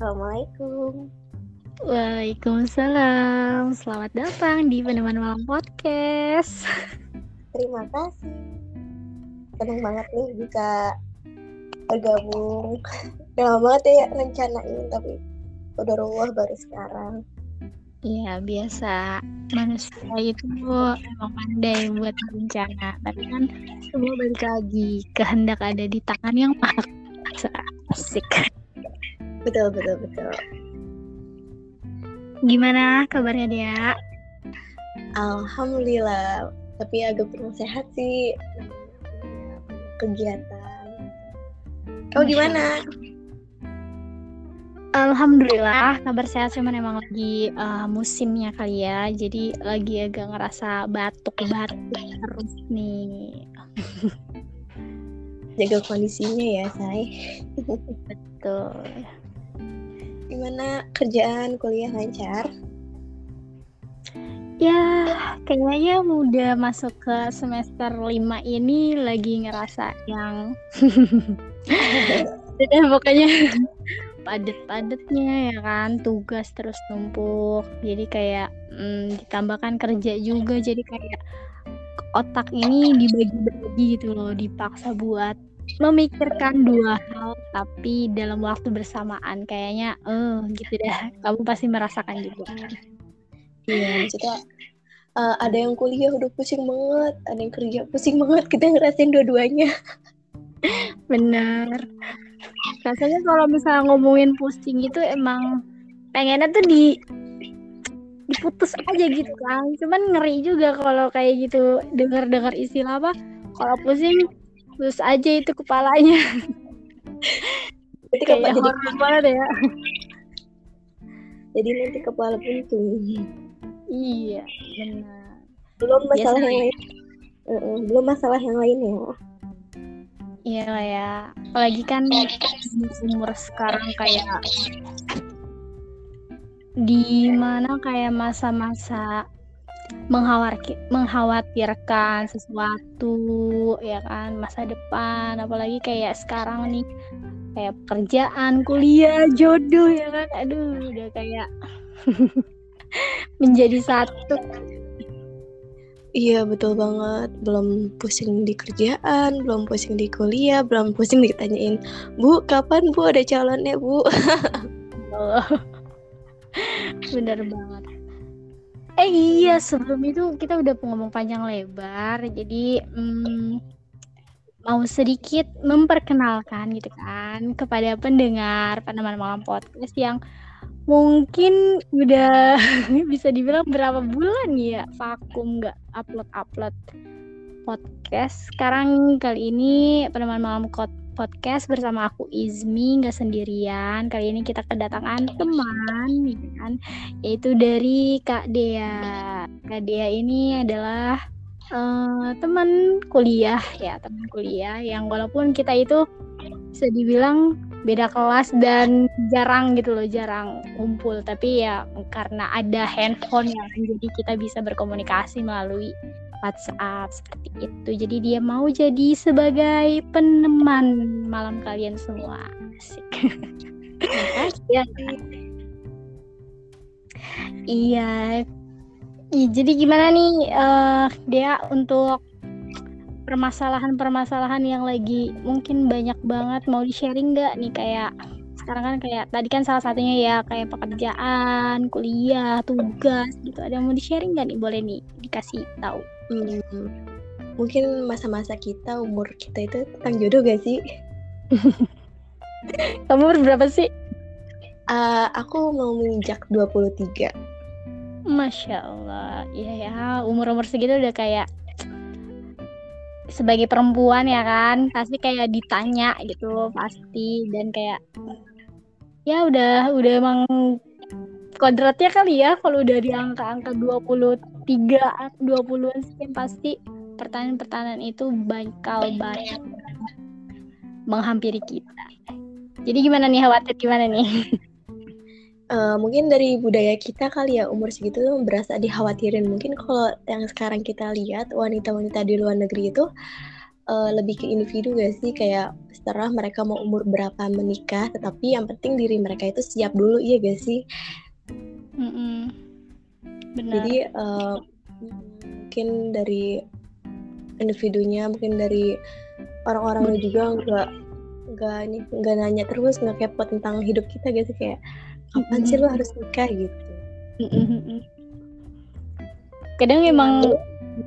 Assalamualaikum. Waalaikumsalam. Selamat datang di Peneman Malam Podcast. Terima kasih. Senang banget nih bisa bergabung. Udah lama banget ya rencanain tapi udah ruwah baru sekarang. Iya biasa manusia itu emang pandai buat rencana tapi kan semua balik lagi kehendak ada di tangan yang maha asik Betul betul betul. gimana kabarnya dia Alhamdulillah. Tapi agak kurang sehat sih. Kegiatan. Kau gimana? Alhamdulillah kabar sehat cuman emang lagi uh, musimnya kali ya jadi lagi agak ngerasa batuk-batuk terus nih Jaga kondisinya ya, Say. betul Gimana kerjaan kuliah lancar? Ya, kayaknya udah masuk ke semester 5 ini lagi ngerasa yang udah pokoknya padet-padetnya ya kan, tugas terus numpuk. Jadi kayak mm, ditambahkan kerja juga jadi kayak otak ini dibagi-bagi gitu loh, dipaksa buat memikirkan dua hal tapi dalam waktu bersamaan kayaknya eh gitu dah. Kamu pasti merasakan juga. Iya, maksudnya uh, ada yang kuliah udah pusing banget, ada yang kerja pusing banget. Kita ngerasain dua-duanya. Bener. Rasanya kalau misalnya ngomongin pusing itu emang pengennya tuh di diputus aja gitu kan. Cuman ngeri juga kalau kayak gitu dengar-dengar istilah apa kalau pusing putus aja itu kepalanya. Jadi kayak kapan jadi, banget ya. jadi nanti kepala buntung. Iya, benar. Belum masalah yang lain. Uh-uh, belum masalah yang lain ya. Iya lah ya. Apalagi kan umur sekarang kayak di mana kayak masa-masa mengkhawatirkan sesuatu ya kan masa depan apalagi kayak sekarang nih kayak pekerjaan kuliah jodoh ya kan aduh udah kayak menjadi satu Iya betul banget. Belum pusing di kerjaan, belum pusing di kuliah, belum pusing ditanyain, Bu, kapan Bu ada calonnya Bu? Bener banget. Eh iya sebelum itu kita udah ngomong panjang lebar, jadi mm, mau sedikit memperkenalkan gitu kan kepada pendengar Peneman Malam Podcast yang mungkin udah bisa dibilang berapa bulan ya vakum nggak upload upload podcast. Sekarang kali ini Peneman Malam podcast bersama aku Izmi. Nggak sendirian. Kali ini kita kedatangan teman ya kan? Yaitu dari Kak Dea. Kak Dea ini adalah eh, teman kuliah ya teman kuliah yang walaupun kita itu bisa dibilang beda kelas dan jarang gitu loh jarang kumpul. Tapi ya karena ada handphone ya kan, jadi kita bisa berkomunikasi melalui WhatsApp seperti itu. Jadi dia mau jadi sebagai peneman malam kalian semua. Asik. ya. Iya. Ih, jadi gimana nih eh dia untuk permasalahan-permasalahan yang lagi mungkin banyak banget mau di sharing nggak nih kayak sekarang kan kayak tadi kan salah satunya ya kayak pekerjaan, kuliah, tugas gitu. Ada yang mau di sharing nggak nih? Boleh nih dikasih tahu. Hmm, mungkin masa-masa kita, umur kita itu tentang jodoh gak sih? Kamu umur berapa sih? Uh, aku mau menginjak 23. Masya Allah, iya ya umur-umur segitu udah kayak sebagai perempuan ya kan pasti kayak ditanya gitu pasti dan kayak ya udah udah emang kodratnya kali ya kalau udah di angka-angka 23 20-an sekian pasti pertanyaan-pertanyaan itu bakal banyak menghampiri kita. Jadi gimana nih khawatir gimana nih? Uh, mungkin dari budaya kita kali ya umur segitu tuh berasa dikhawatirin. Mungkin kalau yang sekarang kita lihat wanita-wanita di luar negeri itu uh, lebih ke individu gak sih kayak setelah mereka mau umur berapa menikah tetapi yang penting diri mereka itu siap dulu iya gak sih mm -mm. Benar. jadi uh, mungkin dari individunya mungkin dari orang-orangnya juga nggak nggak nih nggak nanya terus nggak kepo tentang hidup kita gitu kayak kapan sih lo harus nikah? gitu. Kadang emang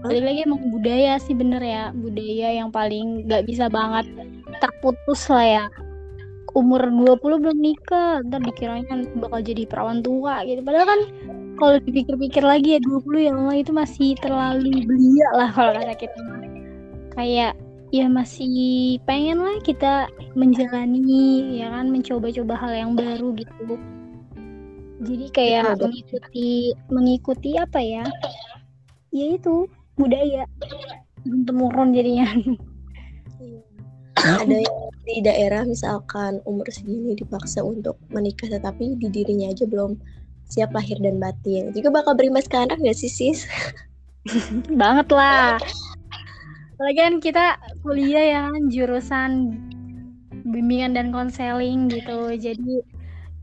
balik lagi emang budaya sih bener ya. Budaya yang paling nggak bisa banget terputus lah ya umur 20 belum nikah ntar dikiranya bakal jadi perawan tua gitu. Padahal kan kalau dipikir-pikir lagi ya 20 ya Allah itu masih terlalu belia lah kalau kata kita. Kayak ya masih pengen lah kita menjalani ya kan mencoba-coba hal yang baru gitu. Jadi kayak ya, mengikuti mengikuti apa ya? Ya itu budaya. Temurun jadinya ada yang di daerah misalkan umur segini dipaksa untuk menikah tetapi di dirinya aja belum siap lahir dan batin. Juga bakal berimbas ke anak gak sih sis? Banget lah. Apalagi kan kita kuliah ya jurusan bimbingan dan konseling gitu. Jadi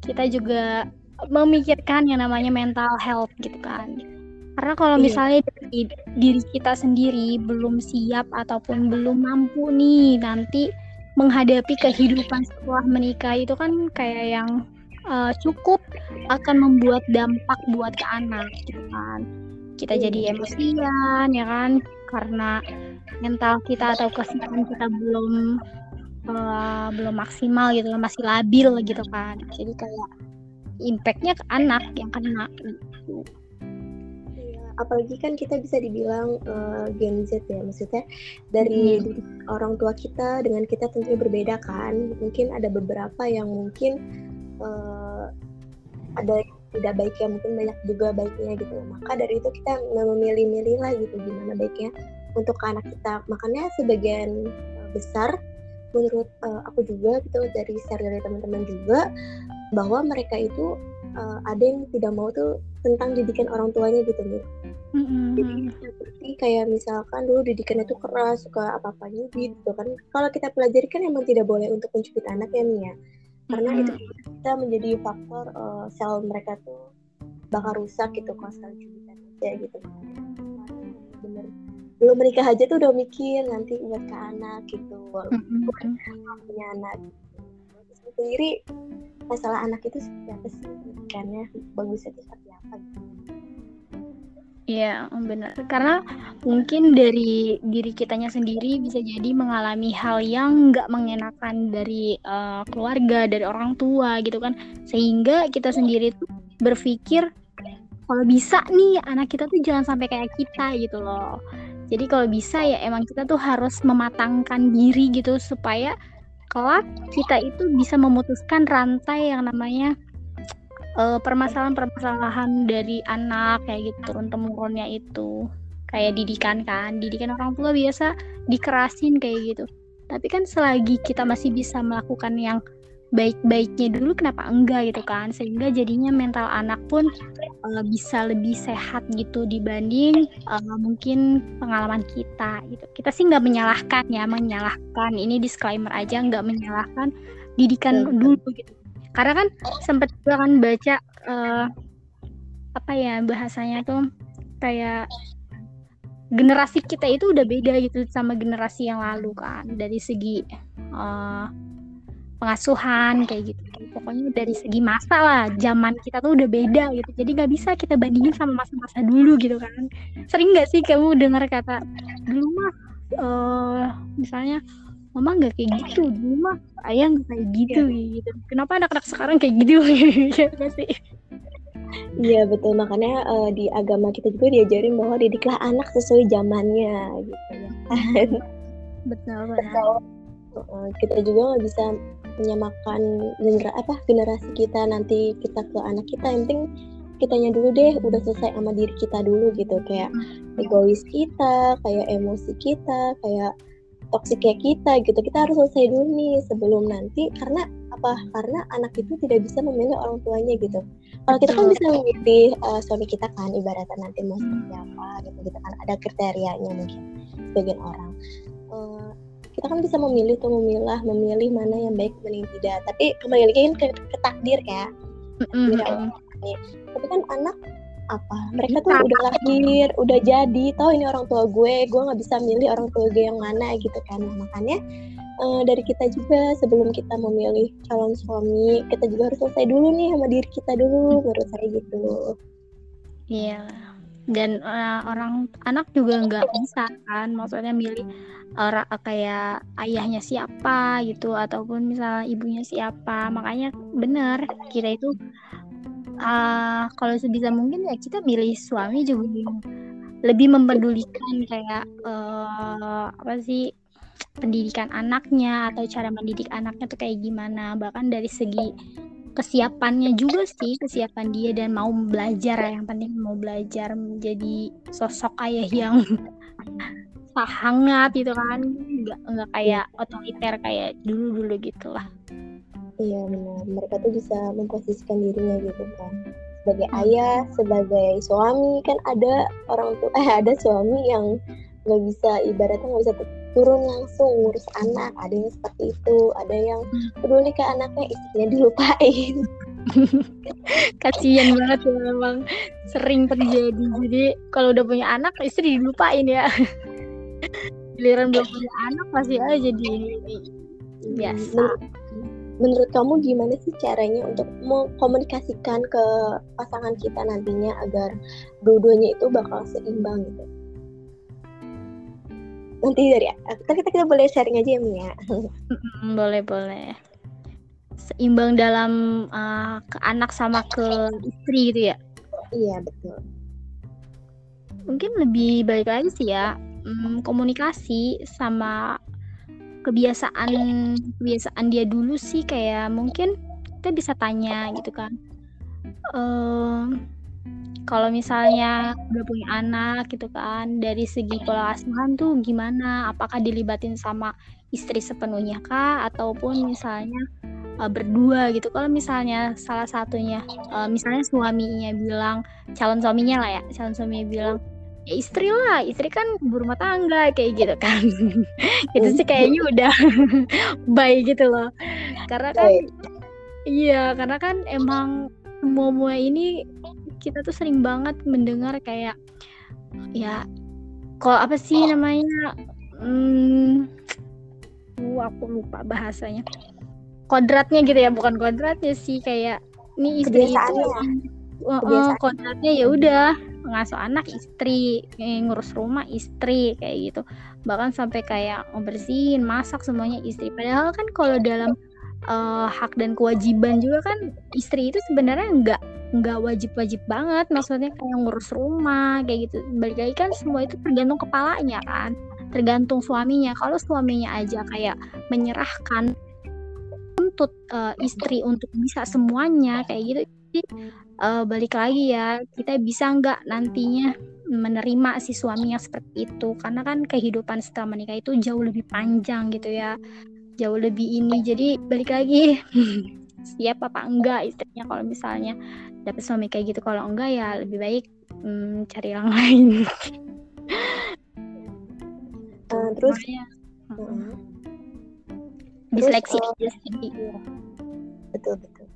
kita juga memikirkan yang namanya mental health gitu kan karena kalau iya. misalnya dari diri kita sendiri belum siap ataupun belum mampu nih nanti menghadapi kehidupan setelah menikah itu kan kayak yang uh, cukup akan membuat dampak buat ke anak gitu kan kita jadi iya. emosian ya kan karena mental kita atau kesehatan kita belum uh, belum maksimal gitu masih labil gitu kan jadi kayak impactnya ke anak yang kena gitu. Apalagi kan kita bisa dibilang uh, Gen Z ya maksudnya dari hmm. orang tua kita dengan kita tentunya berbeda kan. Mungkin ada beberapa yang mungkin uh, ada tidak baiknya mungkin banyak juga baiknya gitu. Maka dari itu kita memilih-milih lah gitu gimana baiknya untuk ke anak kita. Makanya sebagian besar menurut uh, aku juga gitu dari share dari teman-teman juga bahwa mereka itu uh, ada yang tidak mau tuh tentang didikan orang tuanya gitu nih. Mm-hmm. Jadi seperti kayak misalkan dulu didikannya tuh keras, suka apa-apa gitu kan. Kalau kita pelajari kan emang tidak boleh untuk mencubit anak ya Mia. Karena mm-hmm. itu bisa menjadi faktor uh, sel mereka tuh bakal rusak gitu kalau sekali cubitan aja gitu. Bener belum menikah aja tuh udah mikir nanti buat ke anak gitu walaupun mm-hmm. punya anak gitu. sendiri masalah anak itu seperti apa sih pendidikannya bagusnya itu seperti apa gitu Iya, benar. Karena mungkin dari diri kitanya sendiri bisa jadi mengalami hal yang nggak mengenakan dari uh, keluarga, dari orang tua gitu kan. Sehingga kita sendiri tuh berpikir kalau bisa nih anak kita tuh jangan sampai kayak kita gitu loh. Jadi kalau bisa ya emang kita tuh harus mematangkan diri gitu supaya kelak kita itu bisa memutuskan rantai yang namanya uh, permasalahan-permasalahan dari anak kayak gitu turun temurunnya itu. Kayak didikan kan didikan orang tua biasa dikerasin kayak gitu. Tapi kan selagi kita masih bisa melakukan yang baik-baiknya dulu kenapa enggak gitu kan? Sehingga jadinya mental anak pun uh, bisa lebih sehat gitu dibanding uh, mungkin pengalaman kita gitu. Kita sih nggak menyalahkan ya menyalahkan. Ini disclaimer aja nggak menyalahkan didikan hmm. dulu gitu. Karena kan sempat juga kan baca uh, apa ya bahasanya tuh kayak generasi kita itu udah beda gitu sama generasi yang lalu kan. Dari segi uh, pengasuhan kayak gitu. Pokoknya dari segi masa lah zaman kita tuh udah beda gitu. Jadi nggak bisa kita bandingin sama masa-masa dulu gitu kan. Sering nggak sih kamu dengar kata dulu mah uh, misalnya mama nggak kayak gitu dulu mah ayah nggak kayak gitu ya. gitu. Kenapa anak-anak sekarang kayak gitu? Ya sih? Iya betul. Makanya uh, di agama kita juga diajarin bahwa didiklah anak sesuai zamannya gitu ya. betul betul. Uh, kita juga nggak bisa menyamakan genera apa generasi kita nanti kita ke anak kita yang penting kitanya dulu deh udah selesai sama diri kita dulu gitu. Kayak egois kita kayak emosi kita kayak toksik kayak kita gitu. Kita harus selesai dulu nih sebelum nanti karena apa? Karena anak itu tidak bisa memilih orang tuanya gitu. Kalau kita kan bisa memilih uh, suami kita kan ibaratnya nanti mau seperti apa gitu gitu kan. Ada kriterianya mungkin sebagian orang. Uh, kita kan bisa memilih tuh memilah memilih mana yang baik mana yang tidak. Tapi kembali lagi kan ke, ke takdir ya. Mm -hmm. tapi kan anak apa? Mereka tuh udah lahir udah jadi. Tau ini orang tua gue gue nggak bisa milih orang tua gue yang mana gitu kan. Nah, makanya uh, dari kita juga sebelum kita memilih calon suami kita juga harus selesai dulu nih sama diri kita dulu menurut saya gitu. Iya dan uh, orang anak juga nggak bisa kan. Maksudnya milih orang kayak ayahnya siapa gitu ataupun misalnya ibunya siapa. Makanya benar kita itu uh, kalau sebisa mungkin ya kita milih suami juga lebih mempedulikan kayak uh, apa sih pendidikan anaknya atau cara mendidik anaknya tuh kayak gimana. Bahkan dari segi kesiapannya juga sih kesiapan dia dan mau belajar yang penting mau belajar menjadi sosok ayah yang hangat gitu kan nggak nggak kayak otoriter kayak dulu dulu gitulah Iya benar, mereka tuh bisa memposisikan dirinya gitu kan. Sebagai hmm. ayah, sebagai suami kan ada orang tua, eh ada suami yang nggak bisa ibaratnya nggak bisa turun langsung ngurus anak. Ada yang seperti itu, ada yang peduli ke anaknya istrinya dilupain. Kasian banget ya memang sering terjadi. Jadi kalau udah punya anak istri dilupain ya. Giliran belum punya anak masih aja jadi biasa menurut kamu gimana sih caranya untuk mengkomunikasikan ke pasangan kita nantinya agar dua-duanya itu bakal seimbang gitu? Nanti dari kita kita, kita boleh sharing aja ya Mia. boleh boleh. Seimbang dalam uh, ke anak sama ke istri gitu ya? Iya betul. Mungkin lebih baik lagi sih ya um, komunikasi sama kebiasaan kebiasaan dia dulu sih kayak mungkin kita bisa tanya gitu kan um, kalau misalnya udah punya anak gitu kan dari segi pola asuhan tuh gimana? Apakah dilibatin sama istri sepenuhnya kah? Ataupun misalnya uh, berdua gitu. Kalau misalnya salah satunya uh, misalnya suaminya bilang calon suaminya lah ya calon suaminya bilang ya istri lah istri kan berumah tangga kayak gitu kan. Itu sih kayaknya udah baik gitu loh. Karena kan iya karena kan emang semua semua ini kita tuh sering banget mendengar kayak ya kok apa sih namanya hmm, uh, aku lupa bahasanya. Kodratnya gitu ya bukan kodratnya sih kayak ini istri itu uh, uh, kodratnya ya udah ngasuh anak istri ngurus rumah istri kayak gitu. Bahkan sampai kayak ngebersihin masak semuanya istri. Padahal kan kalau dalam uh, hak dan kewajiban juga kan istri itu sebenarnya nggak nggak wajib-wajib banget. Maksudnya kayak ngurus rumah kayak gitu. Balik lagi kan semua itu tergantung kepalanya kan. Tergantung suaminya. Kalau suaminya aja kayak menyerahkan untuk uh, istri untuk bisa semuanya kayak gitu jadi uh, balik lagi ya kita bisa nggak nantinya menerima si suami yang seperti itu? Karena kan kehidupan setelah menikah itu jauh lebih panjang gitu ya jauh lebih ini. Jadi balik lagi. Siap apa enggak istrinya kalau misalnya dapet suami kayak gitu? Kalau enggak ya lebih baik hmm, cari yang lain. Uh, terus? Ya. uh, disleksi uh, betul betul.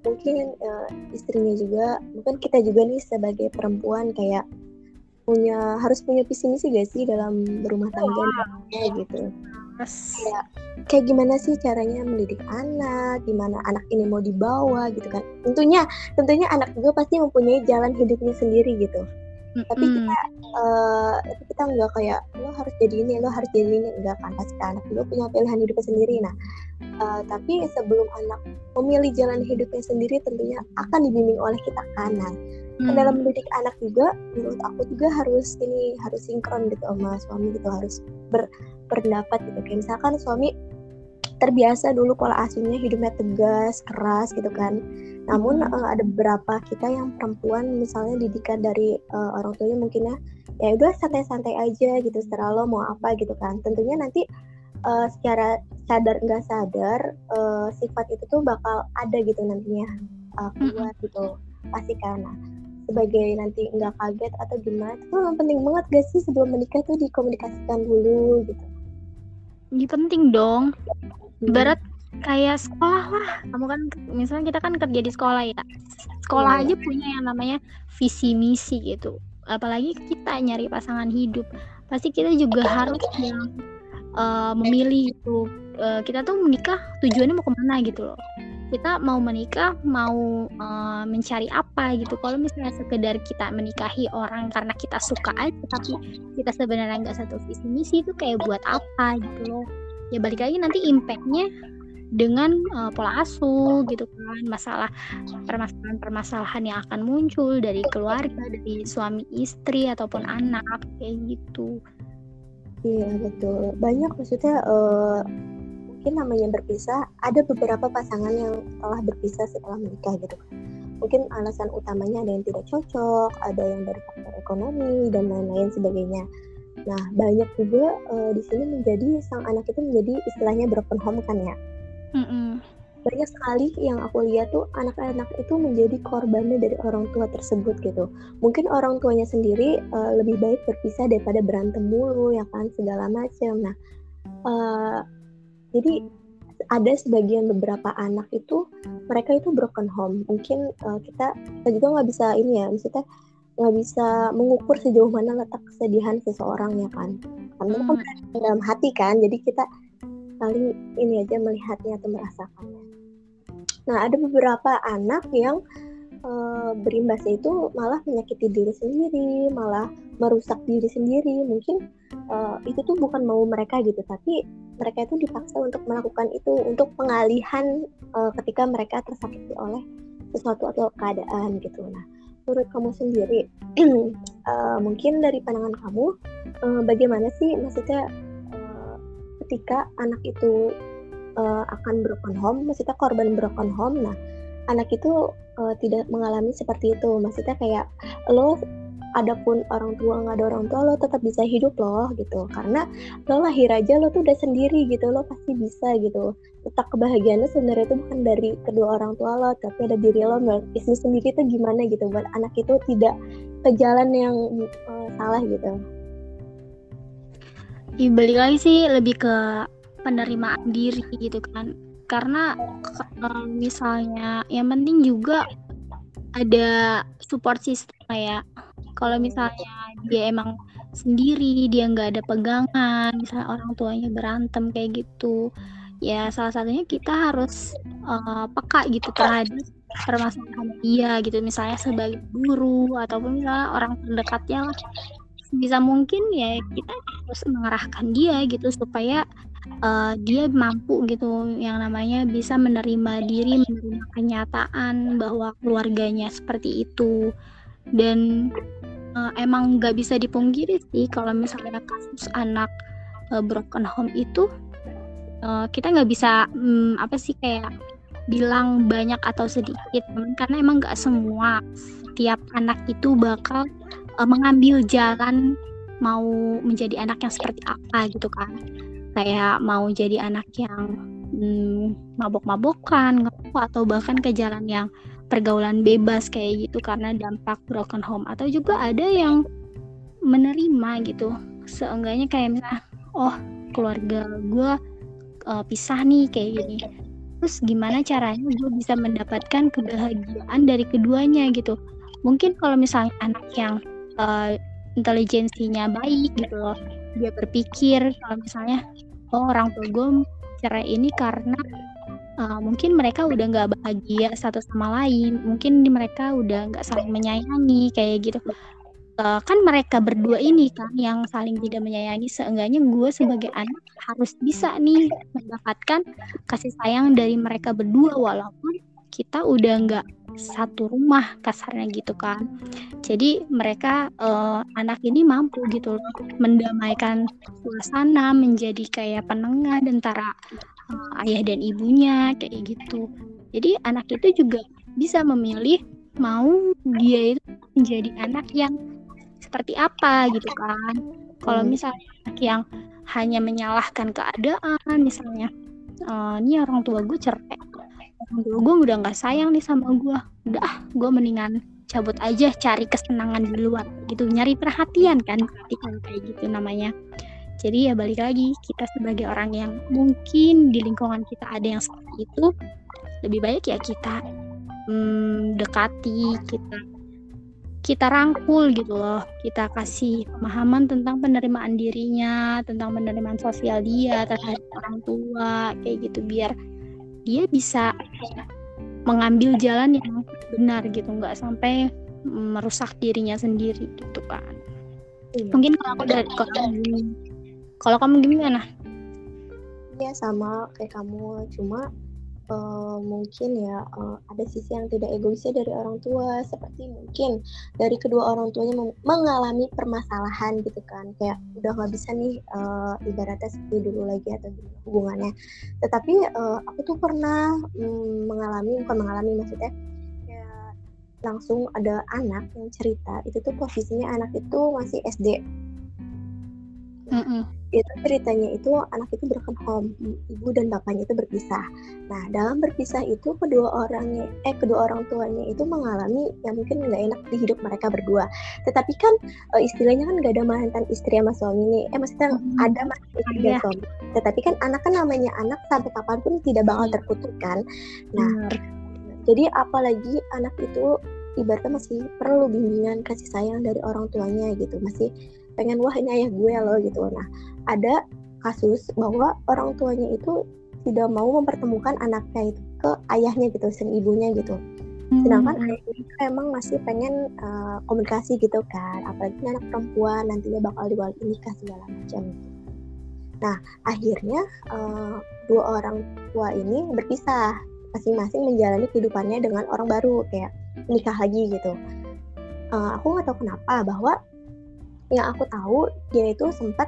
Mungkin uh, istrinya juga mungkin kita juga nih sebagai perempuan kayak punya harus punya visi misi gak sih dalam berumah tangga wow. gitu kayak kayak gimana sih caranya mendidik anak? Gimana anak ini mau dibawa gitu kan? Tentunya tentunya anak juga pasti mempunyai jalan hidupnya sendiri gitu. Mm-hmm. tapi kita uh, kita nggak kayak lo harus jadi ini lo harus jadi ini. Enggak kan? Pasti anak juga punya pilihan hidupnya sendiri. Nah uh, tapi sebelum anak memilih jalan hidupnya sendiri tentunya akan dibimbing oleh kita kanan hmm. dalam mendidik anak juga menurut aku juga harus ini harus sinkron gitu sama suami gitu harus berpendapat gitu. Kayak misalkan suami terbiasa dulu pola asuhnya hidupnya tegas keras gitu kan. Namun uh, ada beberapa kita yang perempuan misalnya didikan dari uh, orang tuanya mungkin ya ya udah santai-santai aja gitu setelah lo mau apa gitu kan. Tentunya nanti uh, secara sadar nggak sadar uh, sifat itu tuh bakal ada gitu nantinya uh, keluar gitu. Pasti karena sebagai nanti nggak kaget atau gimana itu memang penting banget gak sih sebelum menikah tuh dikomunikasikan dulu gitu ini penting dong. Hmm. Berat kayak sekolah lah. Kamu kan misalnya kita kan kerja di sekolah ya. Sekolah yeah. aja punya yang namanya visi misi gitu. Apalagi kita nyari pasangan hidup. Pasti kita juga harus yang uh, memilih itu uh, kita tuh menikah tujuannya mau ke mana gitu loh kita mau menikah mau uh, mencari apa gitu. Kalau misalnya sekedar kita menikahi orang karena kita suka aja tapi kita sebenarnya nggak satu visi misi itu kayak buat apa gitu loh. Ya balik lagi nanti impactnya dengan uh, pola asuh gitu kan. Masalah permasalahan-permasalahan yang akan muncul dari keluarga dari suami istri ataupun anak kayak gitu. Iya betul. Banyak maksudnya uh, mungkin namanya berpisah ada beberapa pasangan yang telah berpisah setelah menikah gitu mungkin alasan utamanya ada yang tidak cocok ada yang dari faktor ekonomi dan lain-lain sebagainya nah banyak juga uh, di sini menjadi sang anak itu menjadi istilahnya broken home kan ya Mm-mm. Banyak sekali yang aku lihat tuh anak-anak itu menjadi korbannya dari orang tua tersebut gitu. Mungkin orang tuanya sendiri uh, lebih baik berpisah daripada berantem mulu ya kan segala macam. Nah, uh, jadi ada sebagian beberapa anak itu mereka itu broken home. Mungkin uh, kita kita juga nggak bisa ini ya, maksudnya nggak bisa mengukur sejauh mana letak kesedihan seseorang ya kan. Karena kan dalam hati kan, jadi kita saling ini aja melihatnya atau merasakannya. Nah, ada beberapa anak yang e, berimbasnya itu malah menyakiti diri sendiri, malah merusak diri sendiri. Mungkin e, itu tuh bukan mau mereka gitu, tapi mereka itu dipaksa untuk melakukan itu untuk pengalihan e, ketika mereka tersakiti oleh sesuatu atau keadaan gitu. Nah, menurut kamu sendiri, uh, mungkin dari pandangan kamu, uh, bagaimana sih maksudnya ketika anak itu uh, akan broken home, maksudnya korban broken home, nah anak itu uh, tidak mengalami seperti itu. Maksudnya kayak lo adapun orang tua nggak ada orang tua lo tetap bisa hidup loh gitu. Karena lo lahir aja lo tuh udah sendiri gitu. Lo pasti bisa gitu. Letak kebahagiaannya sebenarnya itu bukan dari kedua orang tua lo tapi ada diri lo istri sendiri itu gimana gitu. Buat anak itu tidak ke jalan yang uh, salah gitu. Ya, lagi sih lebih ke penerimaan diri gitu kan. Karena misalnya yang penting juga ada support system ya kalau misalnya dia emang sendiri dia nggak ada pegangan misalnya orang tuanya berantem kayak gitu ya salah satunya kita harus uh, peka gitu terhadap permasalahan dia gitu. Misalnya sebagai guru ataupun misalnya orang terdekatnya lah. Bisa mungkin ya kita harus mengarahkan dia gitu supaya uh, dia mampu gitu yang namanya bisa menerima diri menerima kenyataan bahwa keluarganya seperti itu. Dan uh, emang nggak bisa dipungkiri sih kalau misalnya kasus anak uh, broken home itu uh, kita nggak bisa um, apa sih kayak bilang banyak atau sedikit karena emang nggak semua setiap anak itu bakal uh, mengambil jalan mau menjadi anak yang seperti apa gitu kan. Kayak mau jadi anak yang hmm, mabok-mabokan atau bahkan ke jalan yang pergaulan bebas kayak gitu karena dampak broken home. Atau juga ada yang menerima gitu. Seenggaknya kayak misalnya oh keluarga gue uh, pisah nih kayak gini. Terus gimana caranya gue bisa mendapatkan kebahagiaan dari keduanya gitu? Mungkin kalau misalnya anak yang uh, intelijensinya baik gitu loh dia berpikir kalau misalnya oh orang tua gue cerai ini karena uh, mungkin mereka udah nggak bahagia satu sama lain. Mungkin mereka udah nggak saling menyayangi kayak gitu. Uh, kan mereka berdua ini kan yang saling tidak menyayangi. Seenggaknya gue sebagai anak harus bisa nih mendapatkan kasih sayang dari mereka berdua walaupun kita udah nggak satu rumah kasarnya gitu kan. Jadi mereka uh, anak ini mampu gitu loh mendamaikan suasana menjadi kayak penengah antara uh, ayah dan ibunya kayak gitu. Jadi anak itu juga bisa memilih mau dia itu menjadi anak yang seperti apa gitu kan. Kalau hmm. misalnya anak yang hanya menyalahkan keadaan misalnya uh, ini orang tua gue cerai. Orang tua gue udah nggak sayang nih sama gue udah ah gue mendingan cabut aja cari kesenangan di luar. Gitu nyari perhatian kan berarti kan kayak gitu namanya jadi ya balik lagi kita sebagai orang yang mungkin di lingkungan kita ada yang seperti itu lebih baik ya kita hmm, dekati kita kita rangkul gitu loh. Kita kasih pemahaman tentang penerimaan dirinya tentang penerimaan sosial dia terhadap orang tua kayak gitu. Biar dia bisa mengambil jalan yang benar gitu nggak sampai merusak dirinya sendiri gitu kan. Iya. mungkin kalau aku dari kamu kalau kamu gimana? Ya sama kayak kamu. Cuma uh, mungkin ya uh, ada sisi yang tidak egoisnya dari orang tua. Seperti mungkin dari kedua orang tuanya mengalami permasalahan gitu kan. Kayak udah nggak bisa nih uh, ibaratnya seperti dulu lagi atau hubungannya. Tetapi uh, aku tuh pernah um, mengalami bukan mengalami maksudnya kayak langsung ada anak yang cerita. Itu tuh posisinya anak itu masih SD mm -mm itu ceritanya itu anak itu broken home ibu dan bapaknya itu berpisah nah dalam berpisah itu kedua orangnya eh kedua orang tuanya itu mengalami yang mungkin nggak enak di hidup mereka berdua tetapi kan uh, istilahnya kan nggak ada mantan istri sama suami nih eh maksudnya hmm. ada mantan istri dan yeah. suami tetapi kan anak kan namanya anak sampai kapan pun tidak bakal iya. terkutuk kan nah hmm. jadi apalagi anak itu ibaratnya masih perlu bimbingan kasih sayang dari orang tuanya gitu masih pengen wah ini ayah gue loh gitu nah ada kasus bahwa orang tuanya itu tidak mau mempertemukan anaknya itu ke ayahnya gitu sering ibunya gitu hmm. sedangkan hmm. ayahnya itu emang masih pengen uh, komunikasi gitu kan apalagi anak perempuan nantinya bakal diwali nikah segala macam gitu. nah akhirnya uh, dua orang tua ini berpisah masing-masing menjalani kehidupannya dengan orang baru kayak nikah lagi gitu uh, aku nggak tahu kenapa bahwa yang aku tahu dia itu sempat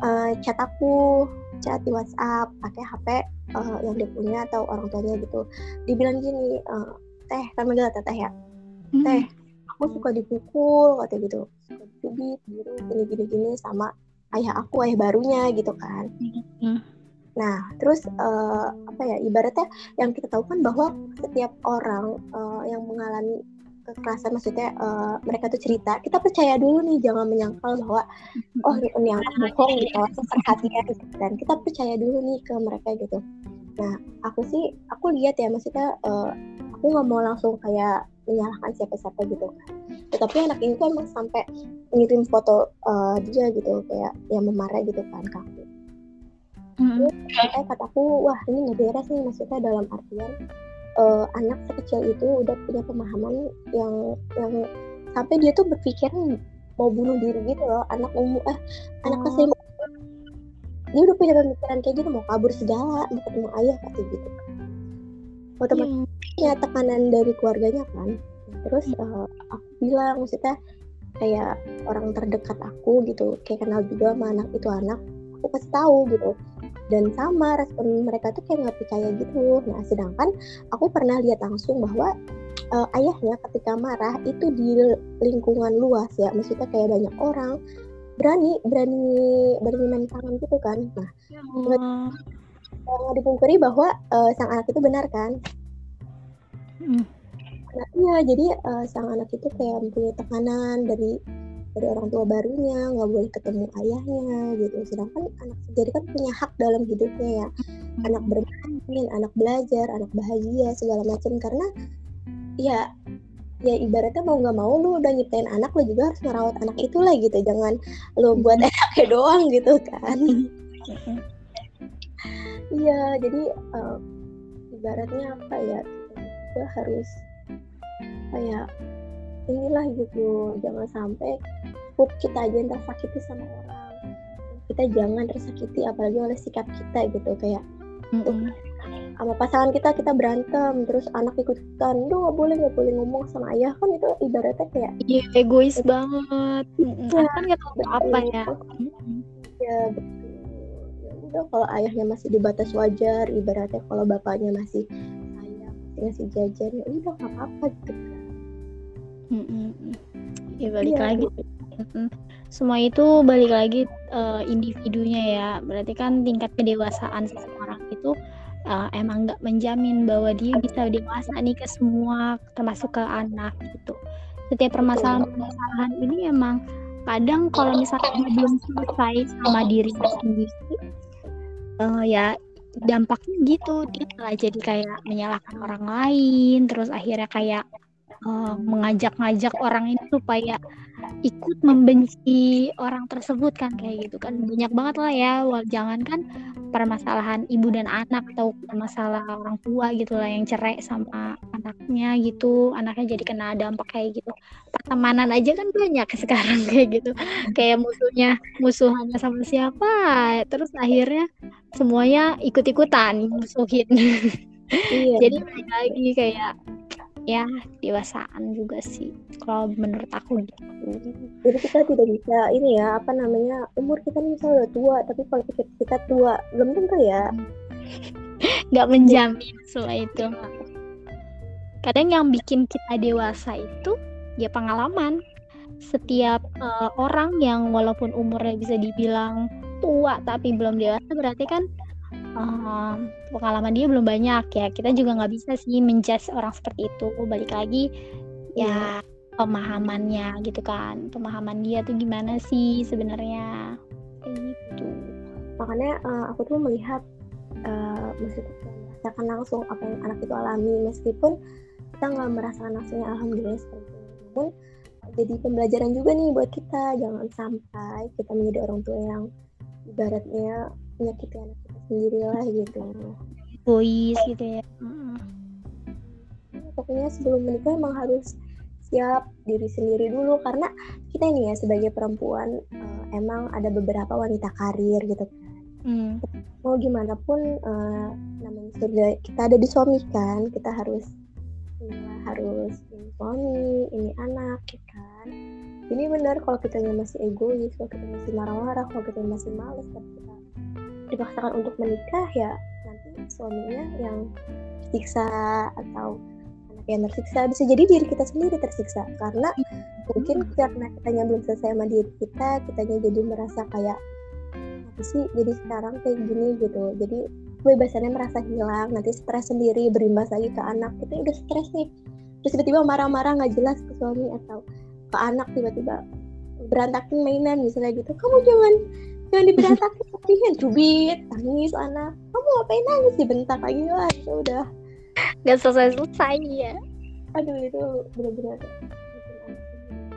uh, chat aku chat di WhatsApp pakai HP uh, eh, yang dia punya atau orang tuanya gitu dibilang gini uh, teh kan manggil teh ya hmm. teh aku suka dipukul kata gitu suka dicubit biru gini gini gini sama ayah aku ayah barunya gitu kan hmm. nah terus uh, apa ya ibaratnya yang kita tahu kan bahwa setiap orang uh, yang mengalami kekerasan maksudnya uh, mereka tuh cerita kita percaya dulu nih jangan menyangkal bahwa oh ini yang bohong gitu perhatian gitu dan kita percaya dulu nih ke mereka gitu. Nah aku sih aku lihat ya maksudnya uh, aku nggak mau langsung kayak menyalahkan siapa-siapa gitu. Kan tetapi anak ini tuh emang sampai ngirim foto uh, dia gitu kayak yang memarah gitu kan ke aku. Mm -hmm. kataku wah ini nggak beres nih maksudnya dalam artian uh, anak sekecil itu udah punya pemahaman yang yang sampai dia tuh berpikir mau bunuh diri gitu loh anak umum eh anak oh. SMA dia udah punya pemikiran kayak gitu mau kabur segala mau ketemu ayah kayak gitu. Otomatis hmm. ya tekanan dari keluarganya kan. Terus uh, aku bilang maksudnya kayak orang terdekat aku gitu kayak kenal juga sama anak itu anak aku kasih tahu gitu dan sama respon mereka tuh kayak nggak percaya gitu. Nah sedangkan aku pernah lihat langsung bahwa uh, ayahnya ketika marah itu di lingkungan luas ya. Maksudnya kayak banyak orang. Berani berani berani main tangan gitu kan. Nah ya nggak dipungkiri bahwa uh, sang anak itu benar kan? Hmm. nah iya jadi uh, sang anak itu kayak mempunyai tekanan dari dari orang tua barunya nggak boleh ketemu ayahnya gitu. Sedangkan anak jadi kan punya hak dalam hidupnya ya. Anak bermain anak belajar anak bahagia segala macam. Karena ya ya ibaratnya mau nggak mau lu udah nyiptain anak lu juga harus merawat anak itu lah gitu. Jangan lu buat enaknya doang gitu kan. Iya jadi uh, ibaratnya apa ya? Kita harus kayak inilah gitu jangan sampai cukup kita aja yang tersakiti sama orang. Kita jangan tersakiti apalagi oleh sikap kita gitu kayak mm -hmm. sama pasangan kita kita berantem terus anak ikutan duh nggak boleh nggak boleh ngomong sama ayah. Kan itu ibaratnya kayak iya egois itu. banget ya, kan nggak tahu apa ya. Ya betul. Ya udah kalau ayahnya masih di batas wajar ibaratnya kalau bapaknya masih sayang masih ngasih jajan ya udah nggak apa-apa gitu Mm -mm. Ya balik iya. lagi. Mm Semua itu balik lagi uh, individunya ya. Berarti kan tingkat kedewasaan seseorang itu uh, emang nggak menjamin bahwa dia bisa dewasa nih ke semua, termasuk ke anak gitu. Setiap permasalahan-permasalahan ini emang kadang kalau misalnya dia belum selesai sama dirinya sendiri uh, ya dampaknya gitu dia malah jadi kayak menyalahkan orang lain terus akhirnya kayak uh, mengajak-ngajak orang ini supaya ikut membenci orang tersebut kan kayak gitu kan. Banyak banget lah ya jangan kan permasalahan ibu dan anak atau masalah orang tua gitu lah yang cerai sama anaknya gitu anaknya jadi kena dampak kayak gitu. Pertemanan aja kan banyak sekarang kayak gitu. Kayak musuhnya musuhannya sama siapa terus akhirnya semuanya ikut-ikutan musuhin. Iya. jadi lagi kayak ya dewasaan juga sih kalau menurut aku gitu. Jadi kita tidak bisa ini ya apa namanya umur kita nih misalnya udah tua tapi kalau kita, kita tua belum tentu ya. Nggak menjamin semua itu. Kadang yang bikin kita dewasa itu ya pengalaman. Setiap uh, orang yang walaupun umurnya bisa dibilang tua tapi belum dewasa berarti kan uh, pengalaman dia belum banyak ya. Kita juga nggak bisa sih menjudge orang seperti itu. Balik lagi ya pemahamannya gitu kan. Pemahaman dia tuh gimana sih sebenarnya? Kayak gitu. Makanya uh, aku tuh melihat uh, meskipun merasakan langsung apa yang anak itu alami meskipun kita nggak merasakan langsungnya alhamdulillah seperti itu. Namun jadi pembelajaran juga nih buat kita. Jangan sampai kita menjadi orang tua yang ibaratnya menyakiti anak sendiri lah gitu. Boys gitu ya. Pokoknya sebelum menikah emang harus siap diri sendiri dulu karena kita ini ya sebagai perempuan uh, emang ada beberapa wanita karir gitu. Hmm. mau gimana pun uh, namanya surga kita ada di suami kan kita harus ya, harus ini suami ini anak ya kan. Ini benar kalau kita masih egois kalau kita masih marah-marah kalau kita masih males kalau kita dipaksakan untuk menikah ya nanti suaminya yang tersiksa atau anak yang tersiksa. Bisa jadi diri kita sendiri tersiksa karena mungkin hmm. karena kitanya belum selesai sama diri kita kitanya jadi merasa kayak apa sih jadi sekarang kayak gini? gitu. Jadi kebebasannya merasa hilang nanti stres sendiri berimbas lagi ke anak kita udah stres nih. Terus tiba-tiba marah-marah nggak jelas ke suami atau ke anak tiba-tiba berantakin mainan misalnya gitu. Kamu jangan jangan diberantakin tapi cubit tangis anak kamu ngapain nangis dibentak lagi lah itu udah. Nggak selesai selesai ya aduh itu benar-benar.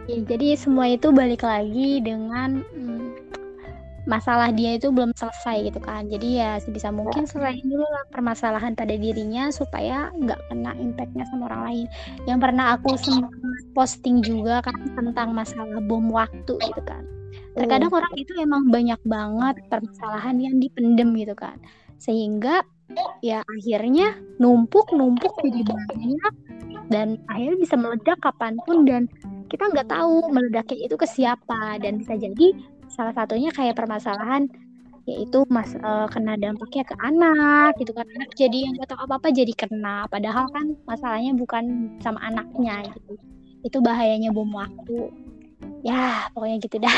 Ya, jadi semua itu balik lagi dengan hmm, masalah dia itu belum selesai gitu kan. Jadi ya sebisa mungkin selesai dulu lah permasalahan pada dirinya supaya nggak kena impactnya sama orang lain. Yang pernah aku sempat posting juga kan tentang masalah bom waktu gitu kan terkadang orang itu emang banyak banget permasalahan yang dipendem gitu kan. Sehingga ya akhirnya numpuk numpuk jadi banyak dan akhirnya bisa meledak kapan pun dan kita nggak tahu meledaknya itu ke siapa. Dan bisa jadi salah satunya kayak permasalahan yaitu mas uh, kena dampaknya ke anak gitu kan. Anak jadi yang nggak tahu apa apa jadi kena. Padahal kan masalahnya bukan sama anaknya gitu. Itu bahayanya bom waktu ya pokoknya gitu dah.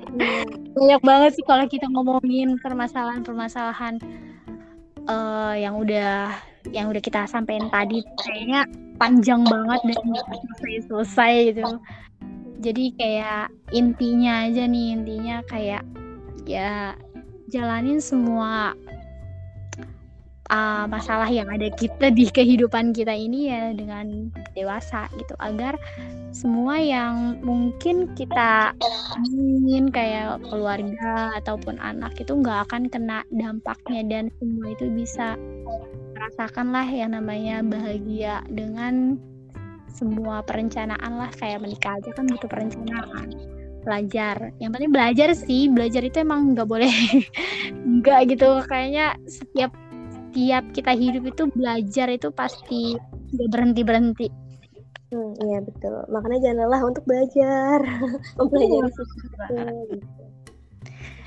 Banyak banget sih kalau kita ngomongin permasalahan-permasalahan uh, yang udah yang udah kita sampein tadi. Kayaknya panjang banget dan selesai selesai gitu. Jadi kayak intinya aja nih intinya kayak ya jalanin semua uh, masalah yang ada kita di kehidupan kita ini ya dengan dewasa gitu. Agar semua yang mungkin kita ingin kayak keluarga ataupun anak itu nggak akan kena dampaknya. Dan semua itu bisa merasakan lah yang namanya bahagia dengan semua perencanaan lah. Kayak menikah aja kan butuh perencanaan belajar. Yang penting belajar sih belajar itu emang nggak boleh nggak gitu. Kayaknya setiap setiap kita hidup itu belajar itu pasti gak berhenti berhenti hmm, iya betul. Makanya jangan lelah untuk belajar. Mempelajari iya. sesuatu. gitu.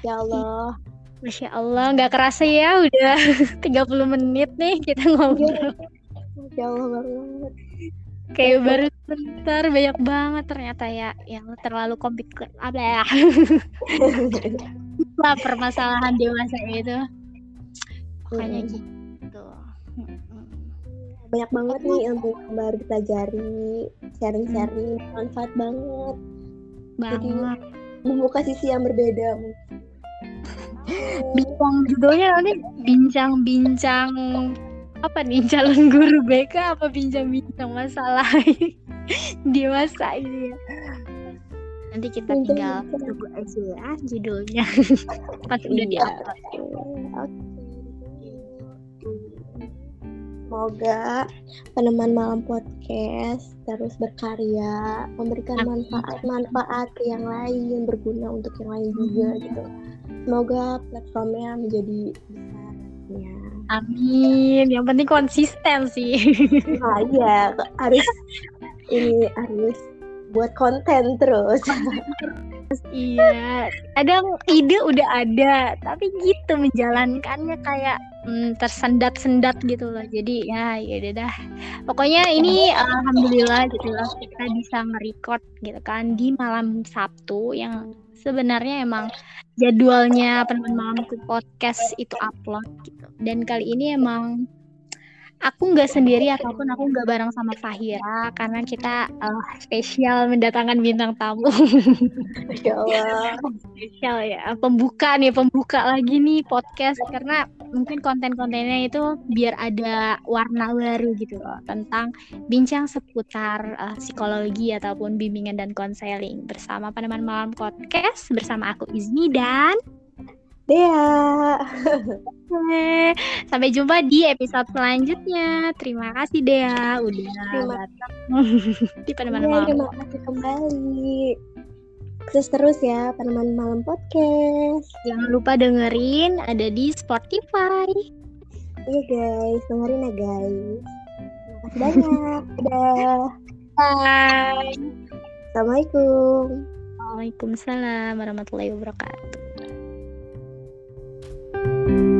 ya Allah. Masya Allah nggak kerasa ya udah 30 menit nih kita ngobrol. Masya Allah banget. Kayak baru sebentar banyak banget ternyata ya yang terlalu kompleks apa ya? Lah permasalahan dewasa itu makanya hmm. gitu. Banyak banget nih ilmu yang baru dipelajari sharing-sharing hmm. manfaat banget. Banget. jadi membuka sisi yang berbeda bincang judulnya nanti bincang-bincang apa nih? Calon guru BK apa bincang-bincang masalah? Di masa ini ya. Nanti kita tinggal tunggu aja ya judulnya. Pas udah di Semoga peneman malam podcast terus berkarya, memberikan manfaat-manfaat ke yang lain, berguna untuk yang lain juga gitu. Semoga platformnya menjadi besar ya. Amin. Yang penting konsisten sih. Nah, iya, harus ini harus buat konten terus. iya, kadang ide udah ada, tapi gitu menjalankannya kayak hmm, tersendat-sendat gitu loh. Jadi ya ya dah. Pokoknya ini alhamdulillah gitu loh kita bisa merecord gitu kan di malam Sabtu yang sebenarnya emang jadwalnya peneman malamku podcast itu upload gitu. Dan kali ini emang aku nggak sendiri ataupun aku nggak bareng sama Fahira karena kita uh, spesial mendatangkan bintang tamu. Ya Allah. spesial ya, pembuka nih, pembuka lagi nih podcast karena mungkin konten-kontennya itu biar ada warna baru gitu loh tentang bincang seputar uh, psikologi ataupun bimbingan dan konseling bersama peneman malam podcast bersama aku Izmi dan Dea. Sampai jumpa di episode selanjutnya. Terima kasih Dea udah di peneman ya, malam. Terima kasih kembali. Terus terus ya peneman malam podcast. Jangan lupa dengerin ada di Spotify. Iya guys, dengerin ya guys. Terima kasih banyak. Dadah. Bye. Assalamualaikum. Waalaikumsalam warahmatullahi wabarakatuh. Thank you.